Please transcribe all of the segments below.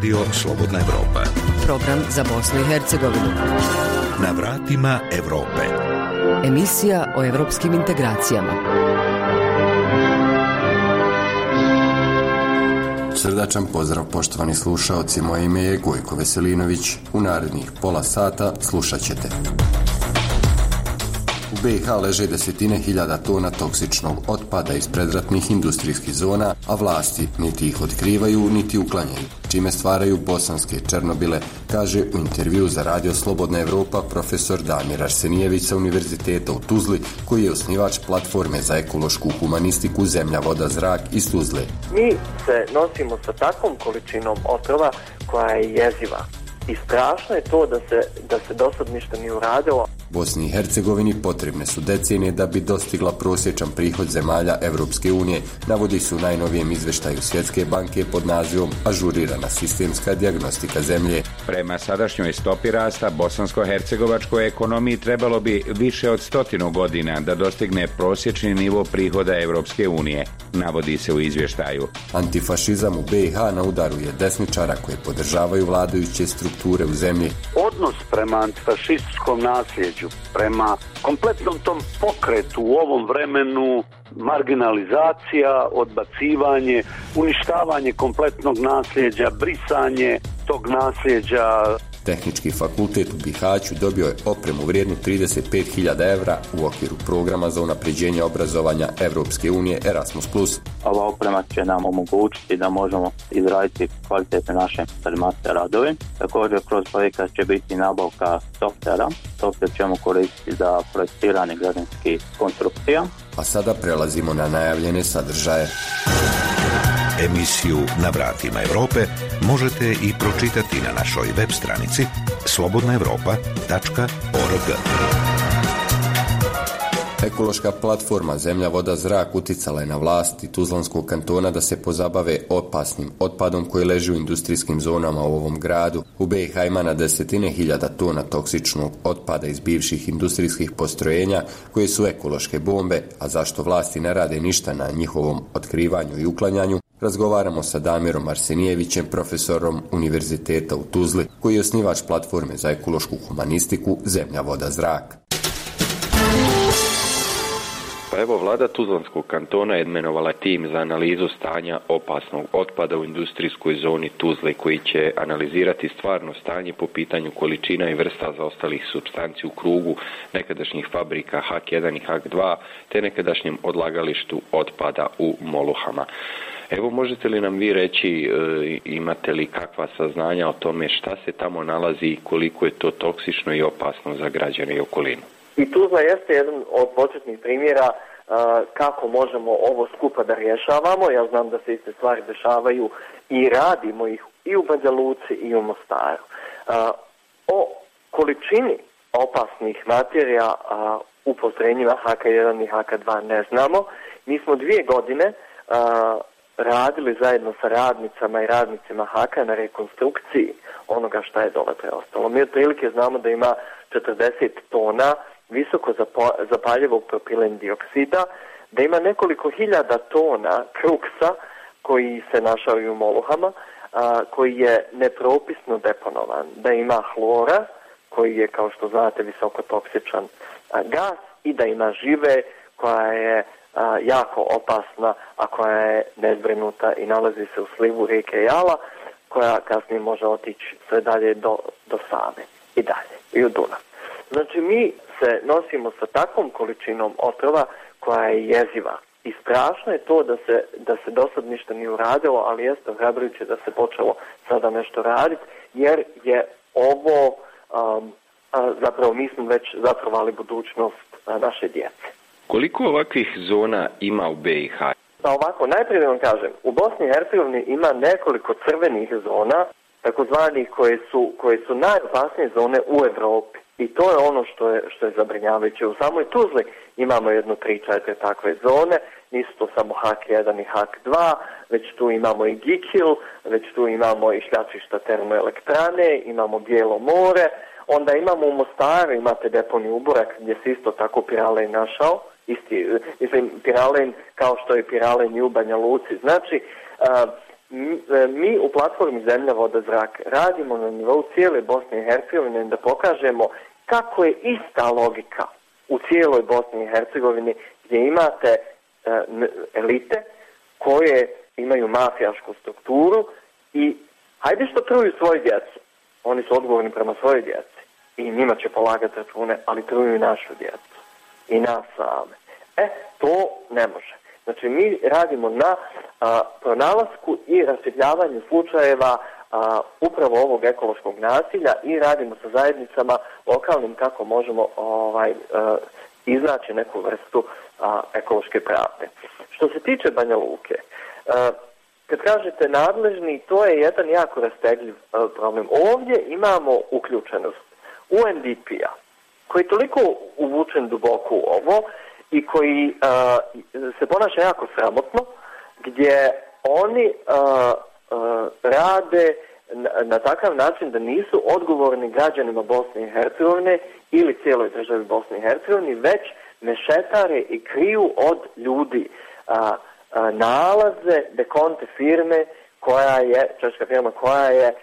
Radio Slobodna Evropa. Program za Bosnu i Hercegovinu. Na vratima Evrope. Emisija o evropskim integracijama. Srdačan pozdrav poštovani slušaoci, moje ime je Gojko Veselinović. U narednih pola sata slušat ćete. U BiH leže desetine hiljada tona toksičnog otpada iz predratnih industrijskih zona, a vlasti niti ih otkrivaju, niti uklanjaju, čime stvaraju bosanske Černobile, kaže u intervju za Radio Slobodna Evropa profesor Damir Arsenijević sa Univerziteta u Tuzli, koji je osnivač platforme za ekološku humanistiku Zemlja, voda, zrak iz Tuzle. Mi se nosimo sa takvom količinom otrova koja je jeziva. I strašno je to da se, da se do sad ništa nije uradilo. Bosni i Hercegovini potrebne su decenije da bi dostigla prosječan prihod zemalja Evropske unije, navodi su u najnovijem izveštaju Svjetske banke pod nazivom Ažurirana sistemska dijagnostika zemlje. Prema sadašnjoj stopi rasta bosansko-hercegovačkoj ekonomiji trebalo bi više od stotinu godina da dostigne prosječni nivo prihoda Evropske unije, navodi se u izvještaju. Antifašizam u BiH na udaru je desničara koje podržavaju vladajuće strukture u zemlji. Odnos prema antifašističkom nasljeđu, prema kompletnom tom pokretu u ovom vremenu marginalizacija, odbacivanje, uništavanje kompletnog nasljeđa, brisanje tog nasljeđa, Tehnički fakultet u Bihaću dobio je opremu vrijednu 35.000 evra u okviru programa za unapređenje obrazovanja Evropske unije Erasmus+. Ova oprema će nam omogućiti da možemo izraditi kvalitetne naše master radove. Također kroz projekat će biti nabavka softvera. Softver ćemo koristiti za projektiranje građanskih konstrukcija. A sada prelazimo na najavljene sadržaje. Emisiju Na vratima Europe možete i pročitati na našoj web stranici slobodnaevropa.org. Ekološka platforma Zemlja, voda, zrak uticala je na vlasti Tuzlanskog kantona da se pozabave opasnim otpadom koji leži u industrijskim zonama u ovom gradu. U BiH ima na desetine hiljada tona toksičnog otpada iz bivših industrijskih postrojenja koje su ekološke bombe, a zašto vlasti ne rade ništa na njihovom otkrivanju i uklanjanju, razgovaramo sa Damirom Arsenijevićem, profesorom Univerziteta u Tuzli, koji je osnivač platforme za ekološku humanistiku Zemlja, voda, zrak. Pa evo, vlada Tuzlanskog kantona je imenovala tim za analizu stanja opasnog otpada u industrijskoj zoni Tuzle koji će analizirati stvarno stanje po pitanju količina i vrsta zaostalih substanci u krugu nekadašnjih fabrika HAK1 i HAK2 te nekadašnjem odlagalištu otpada u Moluhama. Evo, možete li nam vi reći, e, imate li kakva saznanja o tome šta se tamo nalazi i koliko je to toksično i opasno za građane i okolinu? I Tuzla jeste jedan od početnih primjera uh, kako možemo ovo skupa da rješavamo. Ja znam da se iste stvari dešavaju i radimo ih i u Banja Luci i u Mostaru. Uh, o količini opasnih materija u postrojenjima HK1 i HK2 ne znamo. Mi smo dvije godine radili zajedno sa radnicama i radnicima HK na rekonstrukciji onoga šta je dole preostalo. Mi otprilike znamo da ima 40 tona visoko zapaljivog propilen dioksida, da ima nekoliko hiljada tona kruksa koji se našao i u moluhama, koji je nepropisno deponovan, da ima hlora koji je, kao što znate, visoko toksičan a, gas i da ima žive koja je jako opasna, a koja je nezbrinuta i nalazi se u slivu rijeke Jala, koja kasnije može otići sve dalje do, do Save i dalje, i u Dunav. Znači, mi se nosimo sa takvom količinom otrova koja je jeziva. I strašno je to da se, da se do sad ništa nije uradilo, ali jeste ohrabrujuće da se počelo sada nešto raditi, jer je ovo, um, zapravo mi smo već zatrovali budućnost naše djece. Koliko ovakvih zona ima u BiH? Pa ovako, najprije vam kažem, u Bosni i Hercegovini ima nekoliko crvenih zona, takozvanih koje su, koje su najopasnije zone u Evropi. I to je ono što je, što je zabrinjavajuće. U samoj Tuzli imamo jedno tri, četiri takve zone, nisu to samo HAK 1 i HAK 2, već tu imamo i Gikil, već tu imamo i šljačišta termoelektrane, imamo Bijelo more, onda imamo u Mostaru, imate deponi uborak gdje se isto tako piralen našao, isti, mislim, piralen kao što je piralen i u Banja Luci. Znači, uh, e, mi u platformi Zemlja, voda, zrak radimo na nivou cijele Bosne i Hercegovine da pokažemo kako je ista logika u cijeloj Bosni i Hercegovini gdje imate e, elite koje imaju mafijašku strukturu i hajde što truju svoju djecu. Oni su odgovorni prema svojoj djeci i njima će polagati račune, ali truju i našu djecu i nas same. E, to ne može. Znači, mi radimo na pronalasku i rasvjetljavanju slučajeva upravo ovog ekološkog nasilja i radimo sa zajednicama lokalnim kako možemo ovaj, a, iznaći neku vrstu ekološke pravde. Što se tiče Banja Luke, a, kad kažete nadležni, to je jedan jako rastegljiv a, problem. Ovdje imamo uključenost UNDP-a, koji je toliko uvučen duboko u ovo i koji a, se ponaša jako sramotno, gdje oni a, rade na, takav način da nisu odgovorni građanima Bosne i Hercegovine ili cijeloj državi Bosne i Hercegovine, već mešetare i kriju od ljudi nalaze dekonte firme koja je, češka firma koja je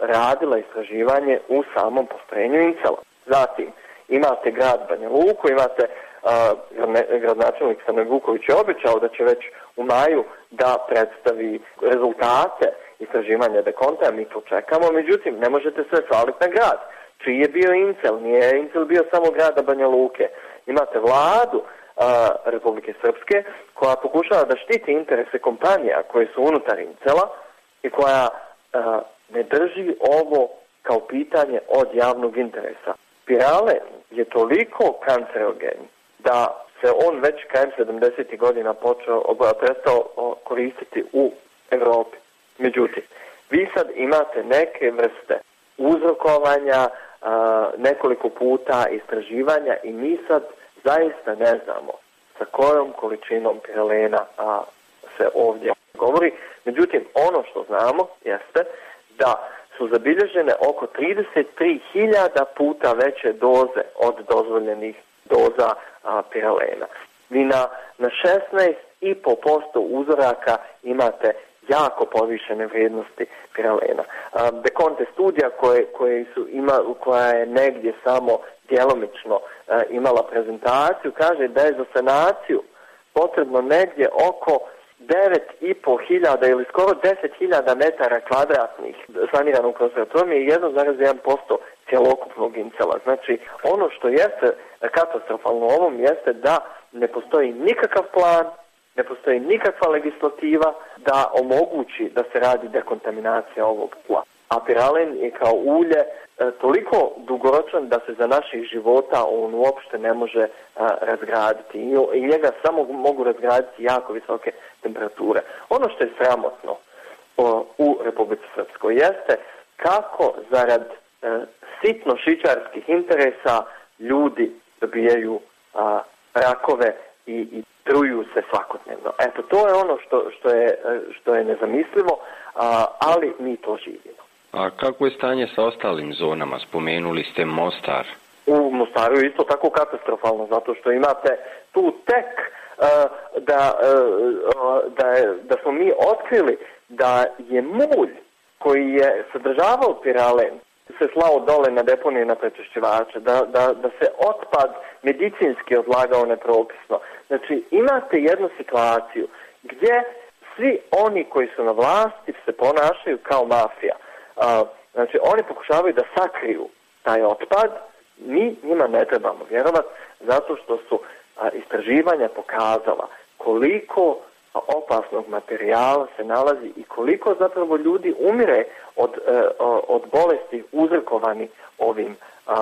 radila istraživanje u samom postrojenju Incela. Zatim, imate grad Banja Luku, imate gradonačelnik Stane Vuković je obećao da će već u maju da predstavi rezultate istraživanja dekonta, mi to čekamo, međutim, ne možete sve svaliti na grad. Čiji je bio Incel? Nije Incel bio samo grada Banja Luke. Imate vladu a, Republike Srpske koja pokušava da štiti interese kompanija koje su unutar Incela i koja a, ne drži ovo kao pitanje od javnog interesa. Pirale je toliko kancerogen da se on već krajem 70. godina počeo, prestao koristiti u Evropi. Međutim, vi sad imate neke vrste uzrokovanja, nekoliko puta istraživanja i mi sad zaista ne znamo sa kojom količinom pirelena se ovdje govori. Međutim, ono što znamo jeste da su zabilježene oko 33.000 puta veće doze od dozvoljenih doza piralena. Vi na, na 16,5% uzoraka imate jako povišene vrijednosti piralena. Dekonte studija koje, koje su ima, koja je negdje samo djelomično imala prezentaciju kaže da je za sanaciju potrebno negdje oko 9,5 hiljada ili skoro 10 hiljada metara kvadratnih saniranog konservatorima je 1,1% cjelokupnog incela. Znači, ono što jeste katastrofalno ovom jeste da ne postoji nikakav plan, ne postoji nikakva legislativa da omogući da se radi dekontaminacija ovog tla. A piralen je kao ulje e, toliko dugoročan da se za naših života on uopšte ne može a, razgraditi. I, njega samo mogu razgraditi jako visoke temperature. Ono što je sramotno u Republici Srpskoj jeste kako zarad e, sitno šičarskih interesa ljudi dobijaju a, rakove i, i truju se svakodnevno. Eto, to je ono što, što, je, što je nezamislivo, a, ali mi to živimo. A kako je stanje sa ostalim zonama? Spomenuli ste Mostar. U Mostaru je isto tako katastrofalno, zato što imate tu tek uh, da, uh, da, je, da smo mi otkrili da je mulj koji je sadržavao piralen se slao dole na deponije na prečišćivače, da, da, da se otpad medicinski odlagao nepropisno. Znači, imate jednu situaciju gdje svi oni koji su na vlasti se ponašaju kao mafija. Znači, oni pokušavaju da sakriju taj otpad, mi njima ne trebamo vjerovati, zato što su istraživanja pokazala koliko opasnog materijala se nalazi i koliko zapravo ljudi umire od, e, od bolesti uzrokovani ovim,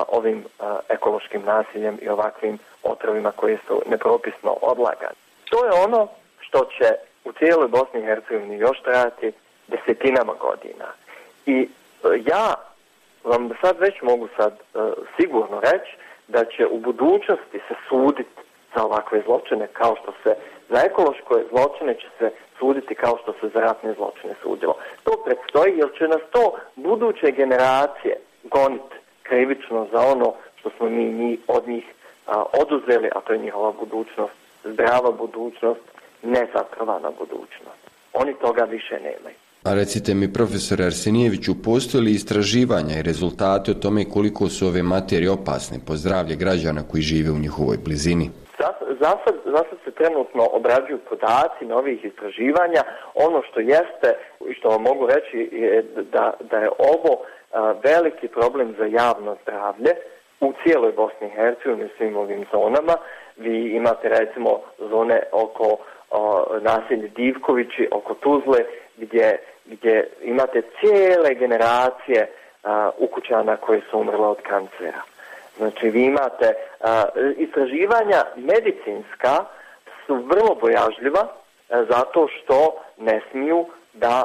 ovim ekološkim nasiljem i ovakvim otrovima koji su nepropisno odlagani. To je ono što će u cijeloj Bosni i Hercegovini još trajati desetinama godina. I e, ja vam sad već mogu sad e, sigurno reći da će u budućnosti se suditi za ovakve zločine kao što se za ekološke zločine će se suditi kao što se za ratne zločine sudilo. To predstoji jer će nas to buduće generacije goniti krivično za ono što smo mi, mi od njih oduzeli, a to je njihova budućnost, zdrava budućnost, nezatrovana budućnost. Oni toga više nemaju. A recite mi, profesor Arsenijeviću, postoje li istraživanja i rezultate o tome koliko su ove materije opasne po zdravlje građana koji žive u njihovoj blizini? Za sad, se trenutno obrađuju podaci novih istraživanja. Ono što jeste i što vam mogu reći je da, da je ovo veliki problem za javno zdravlje u cijeloj Bosni i Hercegovini u svim ovim zonama. Vi imate recimo zone oko naselje Divkovići, oko Tuzle, gdje, gdje imate cijele generacije ukućana koje su umrle od kancera. Znači vi imate istraživanja medicinska su vrlo bojažljiva zato što ne smiju da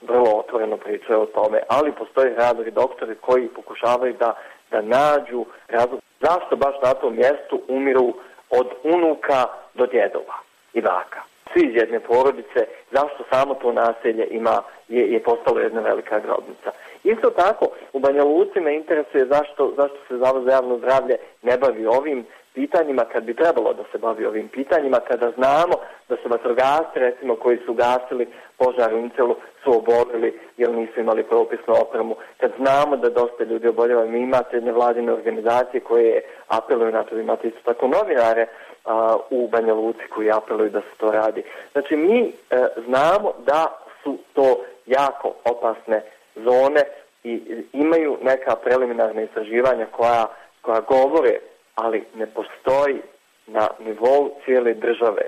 vrlo otvoreno pričaju o tome, ali postoje hrabri doktori koji pokušavaju da, da nađu razlog zašto baš na tom mjestu umiru od unuka do djedova i baka. Svi iz jedne porodice, zašto samo to naselje ima, je, je postalo jedna velika grobnica. Isto tako, u Banja Luci me interesuje zašto, zašto se Zavod za javno zdravlje ne bavi ovim pitanjima kad bi trebalo da se bavi ovim pitanjima, kada znamo da su vatrogasci, recimo, koji su gasili požar u Incelu, su obolili jer nisu imali propisnu opremu, kad znamo da dosta ljudi oboljeva, mi imate nevladine organizacije koje apeluju na to, imate isto tako novinare u Banja Luci koji apeluju da se to radi. Znači, mi e, znamo da su to jako opasne zone i imaju neka preliminarna istraživanja koja, koja govore, ali ne postoji na nivou cijele države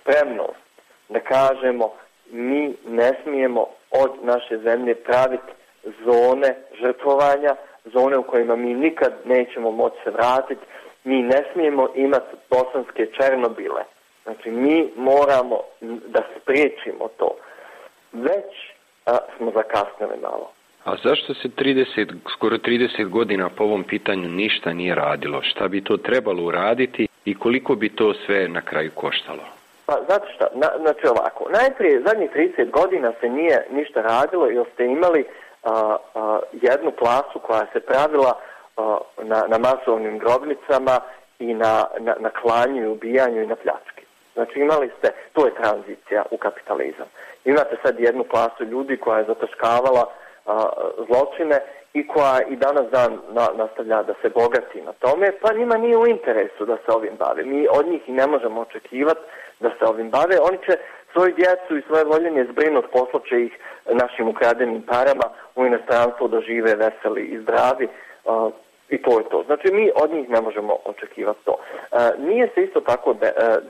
spremnost da kažemo mi ne smijemo od naše zemlje praviti zone žrtvovanja, zone u kojima mi nikad nećemo moći se vratiti, mi ne smijemo imati bosanske Černobile. Znači mi moramo da spriječimo to. Već smo zakasnili malo. A zašto se 30, skoro 30 godina po ovom pitanju ništa nije radilo? Šta bi to trebalo uraditi i koliko bi to sve na kraju koštalo? Pa zato što, znači ovako, najprije zadnjih 30 godina se nije ništa radilo jer ste imali jednu klasu koja se pravila na, na masovnim grobnicama i na, na, na klanju i ubijanju i na pljački. Znači imali ste, to je tranzicija u kapitalizam. Imate sad jednu klasu ljudi koja je zataškavala zločine i koja i danas dan nastavlja da se bogati na tome, pa njima nije u interesu da se ovim bave. Mi od njih i ne možemo očekivati da se ovim bave. Oni će svoju djecu i svoje voljenje zbrinut, posloće ih našim ukradenim parama u inostranstvo da žive veseli i zdravi. I to je to. Znači mi od njih ne možemo očekivati to. nije se isto tako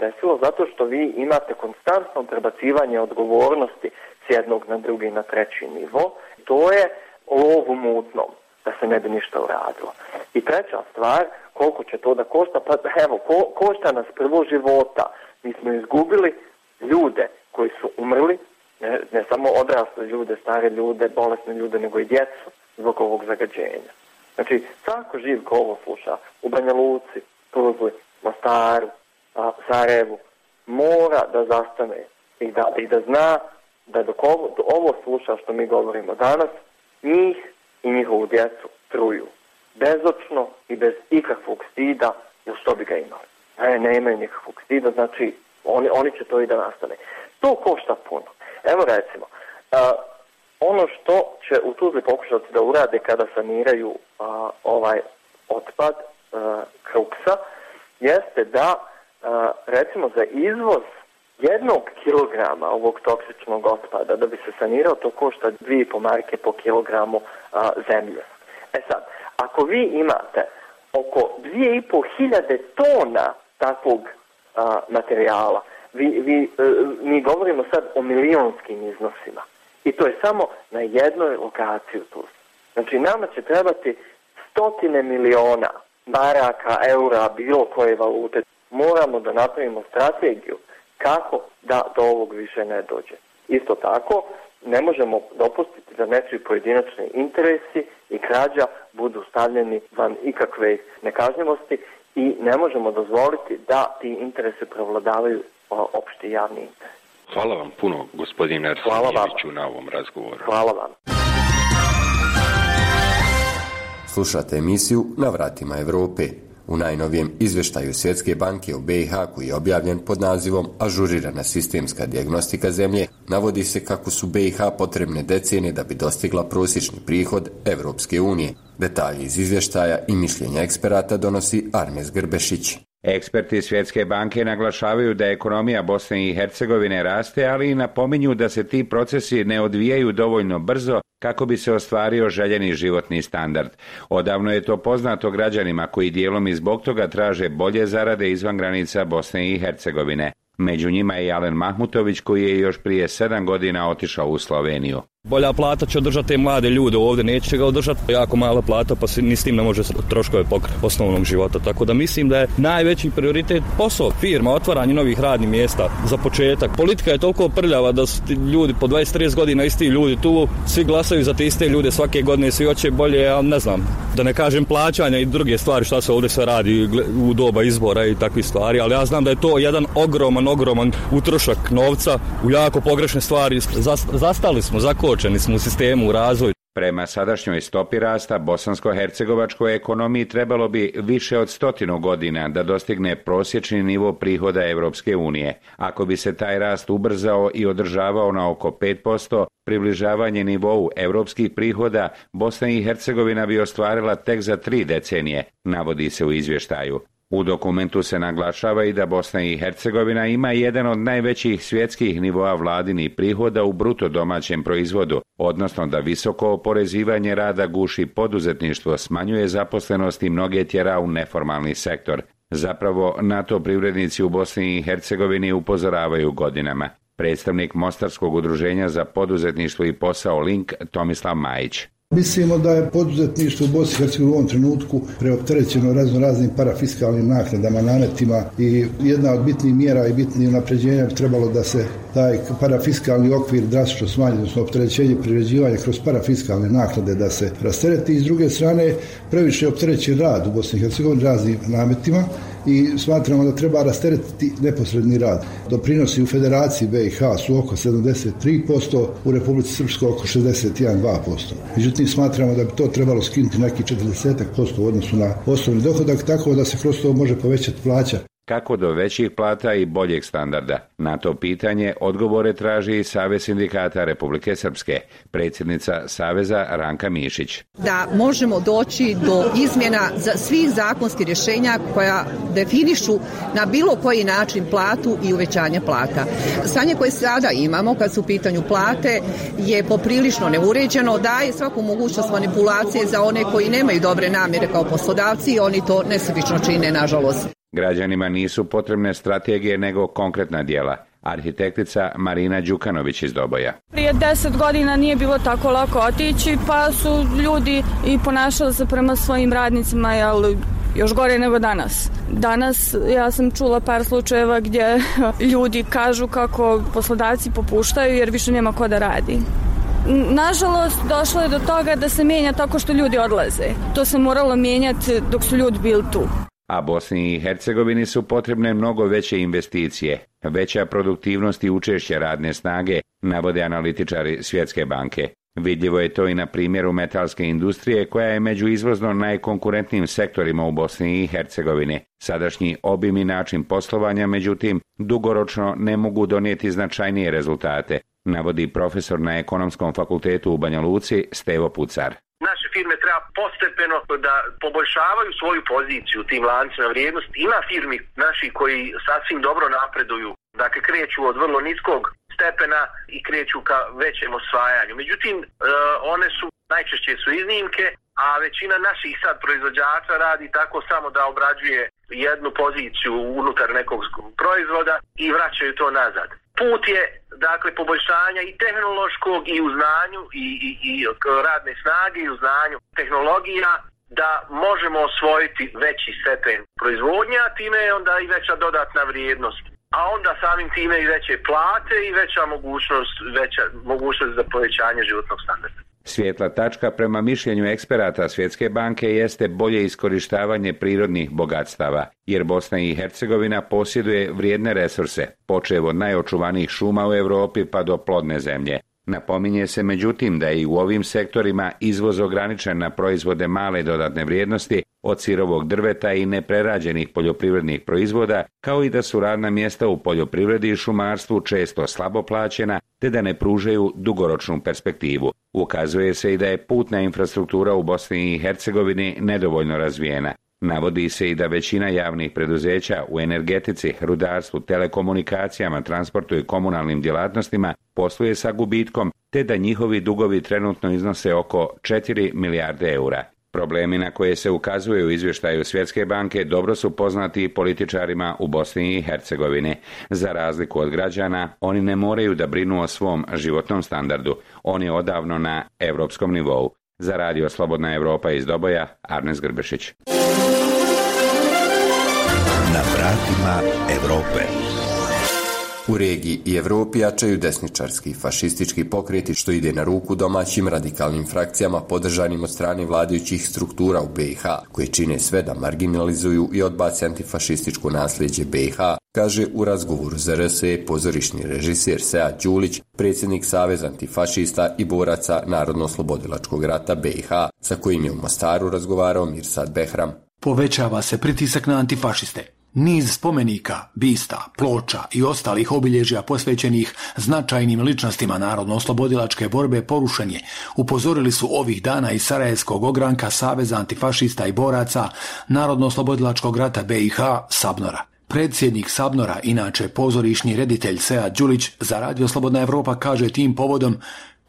desilo zato što vi imate konstantno prebacivanje odgovornosti s jednog na drugi na treći nivo. To je lov u da se ne bi ništa uradilo. I treća stvar, koliko će to da košta, pa evo, ko, košta nas prvo života. Mi smo izgubili ljude koji su umrli, ne, ne samo odrasle ljude, stare ljude, bolesne ljude, nego i djecu zbog ovog zagađenja. Znači, svako živ ko ovo sluša u Banja Luci, Tuzli, Mostaru, Sarajevu, mora da zastane i da, i da zna da dok ovo, ovo sluša što mi govorimo danas, njih i njihovu djecu truju. Bezočno i bez ikakvog stida, jer što bi ga imali. Ne, ne imaju nikakvog stida, znači oni, oni će to i da nastane. To košta puno. Evo recimo, ono što će u Tuzli pokušati da urade kada saniraju ovaj otpad kruksa, jeste da recimo za izvoz jednog kilograma ovog toksičnog otpada da bi se sanirao to košta 2,5 marke po kilogramu zemlje. E sad, ako vi imate oko 2,5 hiljade tona takvog materijala, vi, vi, e, mi govorimo sad o milionskim iznosima i to je samo na jednoj lokaciji tu. Znači nama će trebati stotine miliona maraka, eura, bilo koje valute. Moramo da napravimo strategiju kako da do ovog više ne dođe. Isto tako, ne možemo dopustiti da nečiji pojedinačni interesi i krađa budu stavljeni van ikakve nekažnjivosti i ne možemo dozvoliti da ti interesi prevladavaju opšti javni interes. Hvala vam puno, gospodine Arsenijeviću, na ovom razgovoru. Hvala vam. Slušate emisiju Na vratima Europe. U najnovijem izveštaju Svjetske banke u BiH koji je objavljen pod nazivom Ažurirana sistemska dijagnostika zemlje, navodi se kako su BiH potrebne decenije da bi dostigla prosječni prihod Europske unije. Detalji iz izvještaja i mišljenja eksperata donosi Armes Grbešić. Eksperti Svjetske banke naglašavaju da ekonomija Bosne i Hercegovine raste, ali i napominju da se ti procesi ne odvijaju dovoljno brzo kako bi se ostvario željeni životni standard. Odavno je to poznato građanima koji dijelom i zbog toga traže bolje zarade izvan granica Bosne i Hercegovine. Među njima je Alen Mahmutović koji je još prije sedam godina otišao u Sloveniju. Bolja plata će održati te mlade ljude ovdje, neće ga održati jako mala plata pa se ni s tim ne može troškove pokriti osnovnog života. Tako da mislim da je najveći prioritet posao, firma, otvaranje novih radnih mjesta za početak. Politika je toliko prljava da su ljudi po 20-30 godina isti ljudi tu, svi glasaju za te iste ljude svake godine, svi hoće bolje, ali ne znam, da ne kažem plaćanja i druge stvari šta se ovdje sve radi u doba izbora i takvih stvari, ali ja znam da je to jedan ogroman, ogroman utrošak novca u jako pogrešne stvari. Zastali smo, zako suočeni smo u sistemu u razvoju. Prema sadašnjoj stopi rasta bosansko-hercegovačkoj ekonomiji trebalo bi više od stotinu godina da dostigne prosječni nivo prihoda Europske unije. Ako bi se taj rast ubrzao i održavao na oko 5%, približavanje nivou europskih prihoda, Bosna i Hercegovina bi ostvarila tek za tri decenije, navodi se u izvještaju. U dokumentu se naglašava i da Bosna i Hercegovina ima jedan od najvećih svjetskih nivoa vladinih prihoda u bruto domaćem proizvodu, odnosno da visoko oporezivanje rada guši poduzetništvo, smanjuje zaposlenost i mnoge tjera u neformalni sektor. Zapravo, NATO privrednici u Bosni i Hercegovini upozoravaju godinama. Predstavnik Mostarskog udruženja za poduzetništvo i posao Link Tomislav Majić. Mislimo da je poduzetništvo u Bosni i u ovom trenutku preopterećeno razno raznim parafiskalnim naknadama, nametima i jedna od bitnih mjera i bitnih unapređenja bi trebalo da se taj parafiskalni okvir drastično smanji, odnosno opterećenje priređivanja kroz parafiskalne naknade da se rastereti. I s druge strane previše opterećen rad u Bosni i Hercegovini raznim nametima i smatramo da treba rasteretiti neposredni rad. Doprinosi u Federaciji BiH su oko 73%, u Republici Srpskoj oko 61,2%. Međutim, smatramo da bi to trebalo skinuti neki 40% u odnosu na osnovni dohodak, tako da se kroz to može povećati plaća kako do većih plata i boljeg standarda. Na to pitanje odgovore traži i Savez sindikata Republike Srpske, predsjednica Saveza Ranka Mišić. Da možemo doći do izmjena za svih zakonskih rješenja koja definišu na bilo koji način platu i uvećanje plata. Stanje koje sada imamo kad su u pitanju plate je poprilično neuređeno, daje svaku mogućnost manipulacije za one koji nemaju dobre namjere kao poslodavci i oni to nesebično čine, nažalost. Građanima nisu potrebne strategije nego konkretna djela. Arhitektica Marina Đukanović iz Doboja. Prije deset godina nije bilo tako lako otići, pa su ljudi i ponašali se prema svojim radnicima, jel, još gore nego danas. Danas ja sam čula par slučajeva gdje ljudi kažu kako poslodavci popuštaju jer više nema ko da radi. Nažalost, došlo je do toga da se mijenja tako što ljudi odlaze. To se moralo mijenjati dok su ljudi bili tu a Bosni i Hercegovini su potrebne mnogo veće investicije, veća produktivnost i učešće radne snage, navode analitičari Svjetske banke. Vidljivo je to i na primjeru metalske industrije koja je među izvozno najkonkurentnijim sektorima u Bosni i Hercegovini. Sadašnji obim i način poslovanja, međutim, dugoročno ne mogu donijeti značajnije rezultate, navodi profesor na Ekonomskom fakultetu u Banja Luci Stevo Pucar firme treba postepeno da poboljšavaju svoju poziciju u tim lancima vrijednosti. Ima firmi naši koji sasvim dobro napreduju, dakle kreću od vrlo niskog stepena i kreću ka većem osvajanju. Međutim, e, one su najčešće su iznimke, a većina naših sad proizvođača radi tako samo da obrađuje jednu poziciju unutar nekog proizvoda i vraćaju to nazad. Put je dakle poboljšanja i tehnološkog i u znanju i, i, i radne snage i u znanju tehnologija da možemo osvojiti veći stepen proizvodnja, a time je onda i veća dodatna vrijednost. A onda samim time i veće plate i veća mogućnost, veća mogućnost za povećanje životnog standarda. Svijetla tačka prema mišljenju eksperata Svjetske banke jeste bolje iskorištavanje prirodnih bogatstava, jer Bosna i Hercegovina posjeduje vrijedne resurse, počev od najočuvanijih šuma u Europi pa do plodne zemlje. Napominje se međutim da je i u ovim sektorima izvoz ograničen na proizvode male dodatne vrijednosti od sirovog drveta i neprerađenih poljoprivrednih proizvoda, kao i da su radna mjesta u poljoprivredi i šumarstvu često slabo plaćena, te da ne pružaju dugoročnu perspektivu. Ukazuje se i da je putna infrastruktura u Bosni i Hercegovini nedovoljno razvijena. Navodi se i da većina javnih preduzeća u energetici, rudarstvu, telekomunikacijama, transportu i komunalnim djelatnostima posluje sa gubitkom, te da njihovi dugovi trenutno iznose oko 4 milijarde eura. Problemi na koje se ukazuje u izvještaju Svjetske banke dobro su poznati političarima u Bosni i Hercegovini. Za razliku od građana, oni ne moraju da brinu o svom životnom standardu. On je odavno na europskom nivou. Za radio Slobodna Europa iz Doboja, Arnes Grbešić. Na vratima Europe. U regiji i Europi jačaju desničarski fašistički pokreti što ide na ruku domaćim radikalnim frakcijama podržanim od strane vladajućih struktura u BiH, koje čine sve da marginalizuju i odbace antifašističko nasljeđe BiH, kaže u razgovoru za RSE pozorišni režiser Sead Đulić, predsjednik Saveza antifašista i boraca Narodno-slobodilačkog rata BiH, sa kojim je u Mostaru razgovarao Mirsad Behram. Povećava se pritisak na antifašiste. Niz spomenika, bista, ploča i ostalih obilježja posvećenih značajnim ličnostima narodno-oslobodilačke borbe porušen je, upozorili su ovih dana iz Sarajevskog ogranka Saveza antifašista i boraca Narodno-oslobodilačkog rata BiH Sabnora. Predsjednik Sabnora, inače pozorišni reditelj Sead Đulić za Radio Slobodna Evropa kaže tim povodom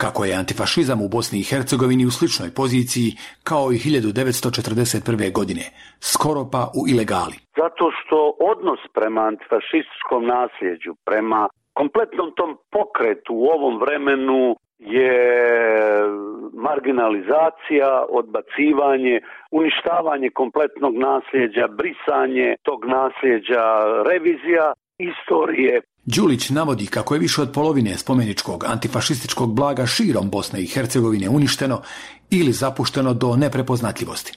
kako je antifašizam u Bosni i Hercegovini u sličnoj poziciji kao i 1941. godine, skoro pa u ilegali. Zato što odnos prema antifašističkom nasljeđu, prema kompletnom tom pokretu u ovom vremenu je marginalizacija, odbacivanje, uništavanje kompletnog nasljeđa, brisanje tog nasljeđa, revizija istorije Đulić navodi kako je više od polovine spomeničkog antifašističkog blaga širom Bosne i Hercegovine uništeno ili zapušteno do neprepoznatljivosti.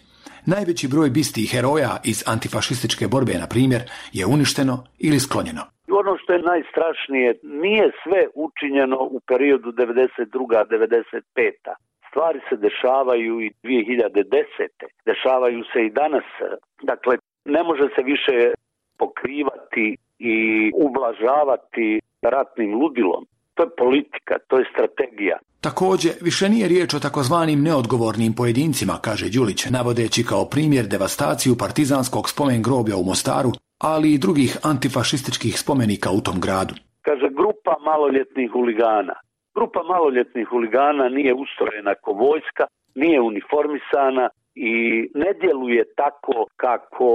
Najveći broj bisti i heroja iz antifašističke borbe, na primjer, je uništeno ili sklonjeno. Ono što je najstrašnije, nije sve učinjeno u periodu 92-95. Stvari se dešavaju i 2010. Dešavaju se i danas. Dakle, ne može se više pokrivati i ublažavati ratnim ludilom. To je politika, to je strategija. Također, više nije riječ o takozvanim neodgovornim pojedincima, kaže Đulić, navodeći kao primjer devastaciju partizanskog spomen groblja u Mostaru, ali i drugih antifašističkih spomenika u tom gradu. Kaže, grupa maloljetnih huligana. Grupa maloljetnih huligana nije ustrojena kao vojska, nije uniformisana, i ne djeluje tako kako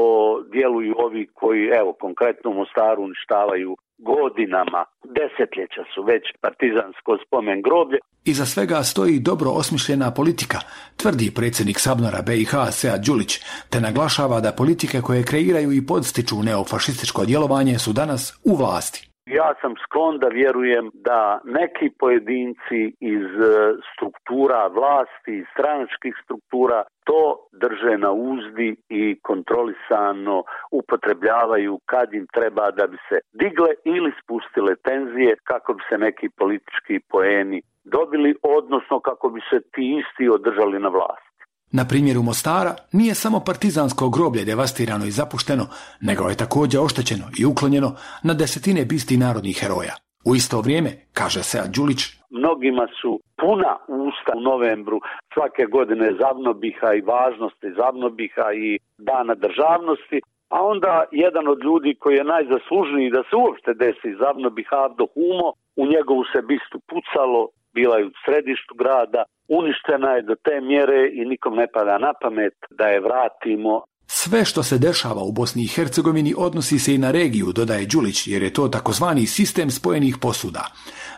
djeluju ovi koji, evo, konkretno Mostaru uništavaju godinama, desetljeća su već partizansko spomen groblje. Iza svega stoji dobro osmišljena politika, tvrdi predsjednik Sabnora BiH Sea Đulić, te naglašava da politike koje kreiraju i podstiču neofašističko djelovanje su danas u vlasti. Ja sam sklon da vjerujem da neki pojedinci iz e, struktura vlasti, iz stranačkih struktura to drže na uzdi i kontrolisano upotrebljavaju kad im treba da bi se digle ili spustile tenzije kako bi se neki politički poeni dobili, odnosno kako bi se ti isti održali na vlast. Na primjeru Mostara nije samo partizansko groblje devastirano i zapušteno, nego je također oštećeno i uklonjeno na desetine bisti narodnih heroja. U isto vrijeme, kaže se Đulić, mnogima su puna usta u novembru svake godine zavnobiha i važnosti zavnobiha i dana državnosti, a onda jedan od ljudi koji je najzaslužniji da se uopšte desi zavnobiha Avdo Humo, u njegovu se bistu pucalo, bila je u središtu grada, uništena je do te mjere i nikom ne pada na pamet da je vratimo. Sve što se dešava u Bosni i Hercegovini odnosi se i na regiju, dodaje Đulić, jer je to takozvani sistem spojenih posuda.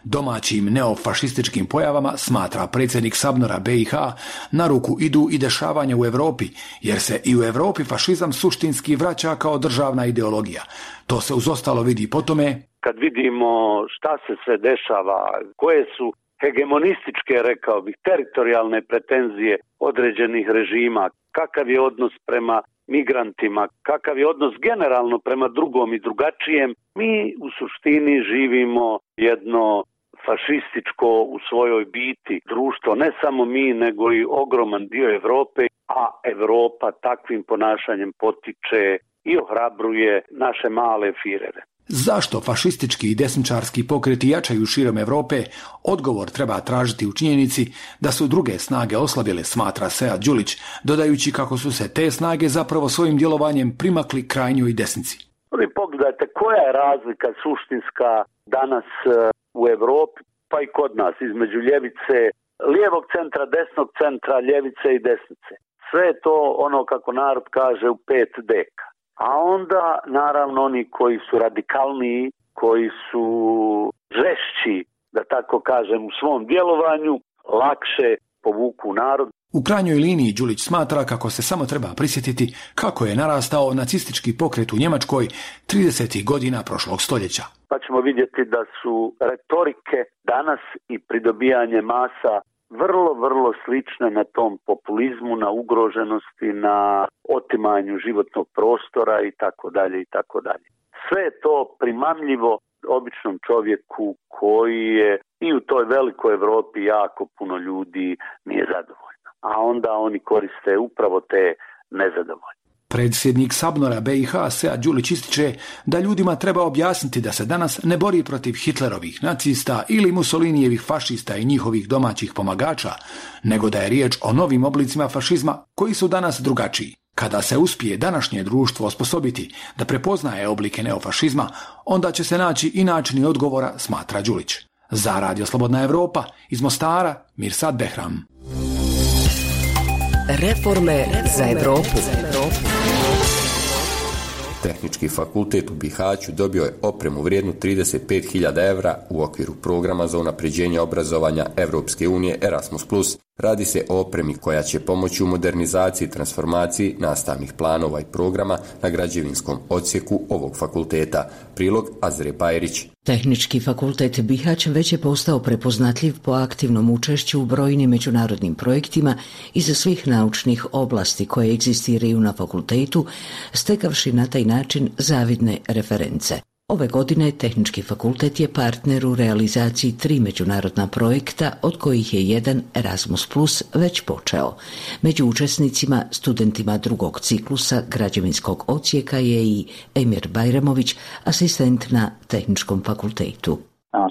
Domaćim neofašističkim pojavama, smatra predsjednik Sabnora BiH, na ruku idu i dešavanja u Europi, jer se i u Europi fašizam suštinski vraća kao državna ideologija. To se uz ostalo vidi po tome kad vidimo šta se sve dešava, koje su hegemonističke, rekao bih, teritorijalne pretenzije određenih režima, kakav je odnos prema migrantima, kakav je odnos generalno prema drugom i drugačijem, mi u suštini živimo jedno fašističko u svojoj biti društvo, ne samo mi, nego i ogroman dio Europe, a Europa takvim ponašanjem potiče i ohrabruje naše male firere. Zašto fašistički i desničarski pokreti jačaju širom Europe, odgovor treba tražiti u činjenici da su druge snage oslabile, smatra Sead Đulić, dodajući kako su se te snage zapravo svojim djelovanjem primakli krajnjoj desnici. Vi pogledajte koja je razlika suštinska danas e, u Europi, pa i kod nas, između ljevice, lijevog centra, desnog centra, ljevice i desnice. Sve je to ono kako narod kaže u pet deka a onda naravno oni koji su radikalniji, koji su žešći, da tako kažem, u svom djelovanju, lakše povuku narod. U krajnjoj liniji Đulić smatra kako se samo treba prisjetiti kako je narastao nacistički pokret u Njemačkoj 30. godina prošlog stoljeća. Pa ćemo vidjeti da su retorike danas i pridobijanje masa vrlo, vrlo slične na tom populizmu, na ugroženosti, na otimanju životnog prostora i tako dalje i tako dalje. Sve je to primamljivo običnom čovjeku koji je i u toj velikoj Europi jako puno ljudi nije zadovoljno. A onda oni koriste upravo te nezadovoljne. Predsjednik Sabnora BiH Sea Đulić ističe da ljudima treba objasniti da se danas ne bori protiv Hitlerovih nacista ili Mussolinijevih fašista i njihovih domaćih pomagača, nego da je riječ o novim oblicima fašizma koji su danas drugačiji. Kada se uspije današnje društvo osposobiti da prepoznaje oblike neofašizma, onda će se naći i načini odgovora, smatra Đulić. Za Radio Slobodna Europa, iz Mostara, Mirsad Behram. Reforme za Europu. Tehnički fakultet u Bihaću dobio je opremu vrijednu 35.000 evra u okviru programa za unapređenje obrazovanja Europske unije Erasmus+. Radi se o opremi koja će pomoći u modernizaciji i transformaciji nastavnih planova i programa na građevinskom odsjeku ovog fakulteta. Prilog Azre Bajrić. Tehnički fakultet Bihać već je postao prepoznatljiv po aktivnom učešću u brojnim međunarodnim projektima iz svih naučnih oblasti koje egzistiraju na fakultetu, stekavši na taj način zavidne reference. Ove godine Tehnički fakultet je partner u realizaciji tri međunarodna projekta, od kojih je jedan Erasmus Plus već počeo. Među učesnicima, studentima drugog ciklusa građevinskog ocijeka je i Emir Bajramović, asistent na Tehničkom fakultetu.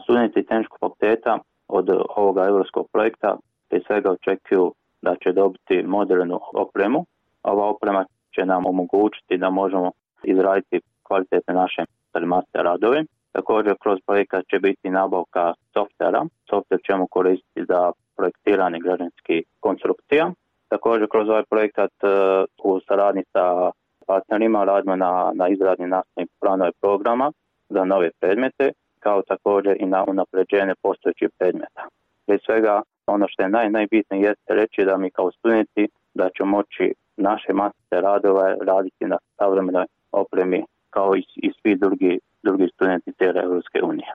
studenti Tehničkog fakulteta od ovoga europskog projekta prije svega očekuju da će dobiti modernu opremu. Ova oprema će nam omogućiti da možemo izraditi kvalitetne naše master radove. Također kroz projekat će biti nabavka softvera. Softver ćemo koristiti za projektiranje građanskih konstrukcija. Također kroz ovaj projekat e, u saradnji sa partnerima radimo na, na izradnji nastavnih planova programa za nove predmete, kao također i na unapređenje postojećih predmeta. Prije svega, ono što je naj, najbitnije jeste reći da mi kao studenti da ćemo moći naše master radove raditi na savremenoj opremi kao i, i svi drugi, drugi studenti cijele Europske unije.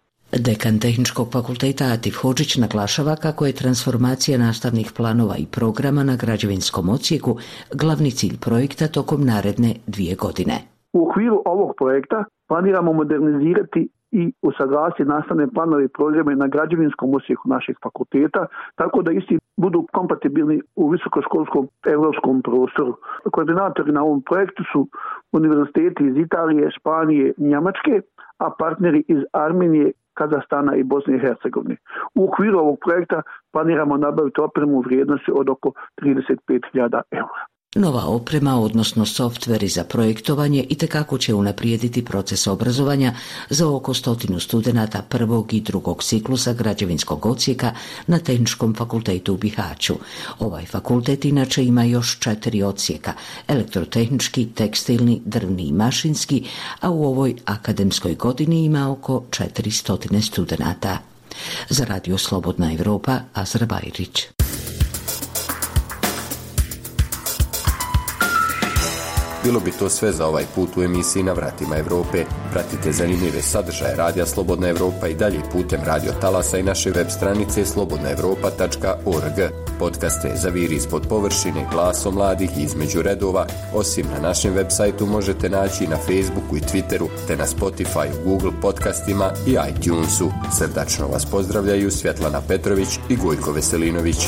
Dekan Tehničkog fakulteta Atif Hođić naglašava kako je transformacija nastavnih planova i programa na građevinskom ocijeku glavni cilj projekta tokom naredne dvije godine. U okviru ovog projekta planiramo modernizirati i usaglasiti nastavne planove i programe na građevinskom osijeku naših fakulteta, tako da isti budu kompatibilni u visokoškolskom europskom prostoru. Koordinatori na ovom projektu su univerziteti iz Italije, Španije, Njemačke, a partneri iz Armenije, Kazastana i Bosne i Hercegovine. U okviru ovog projekta planiramo nabaviti opremu u vrijednosti od oko 35.000 eura. Nova oprema, odnosno softveri za projektovanje i tekako će unaprijediti proces obrazovanja za oko stotinu studenata prvog i drugog ciklusa građevinskog ocijeka na Tehničkom fakultetu u Bihaću. Ovaj fakultet inače ima još četiri ocijeka, elektrotehnički, tekstilni, drvni i mašinski, a u ovoj akademskoj godini ima oko 400 studenata. Za Radio Slobodna Europa, Azra Bilo bi to sve za ovaj put u emisiji Na vratima Europe. Pratite zanimljive sadržaje Radija Slobodna Europa i dalje putem radio talasa i naše web stranice slobodnaevropa.org. Podcaste Zaviri ispod površine, glaso mladih i između redova, osim na našem web sajtu možete naći na Facebooku i Twitteru, te na Spotify, Google podcastima i iTunesu. Srdačno vas pozdravljaju Svjetlana Petrović i Gojko Veselinović.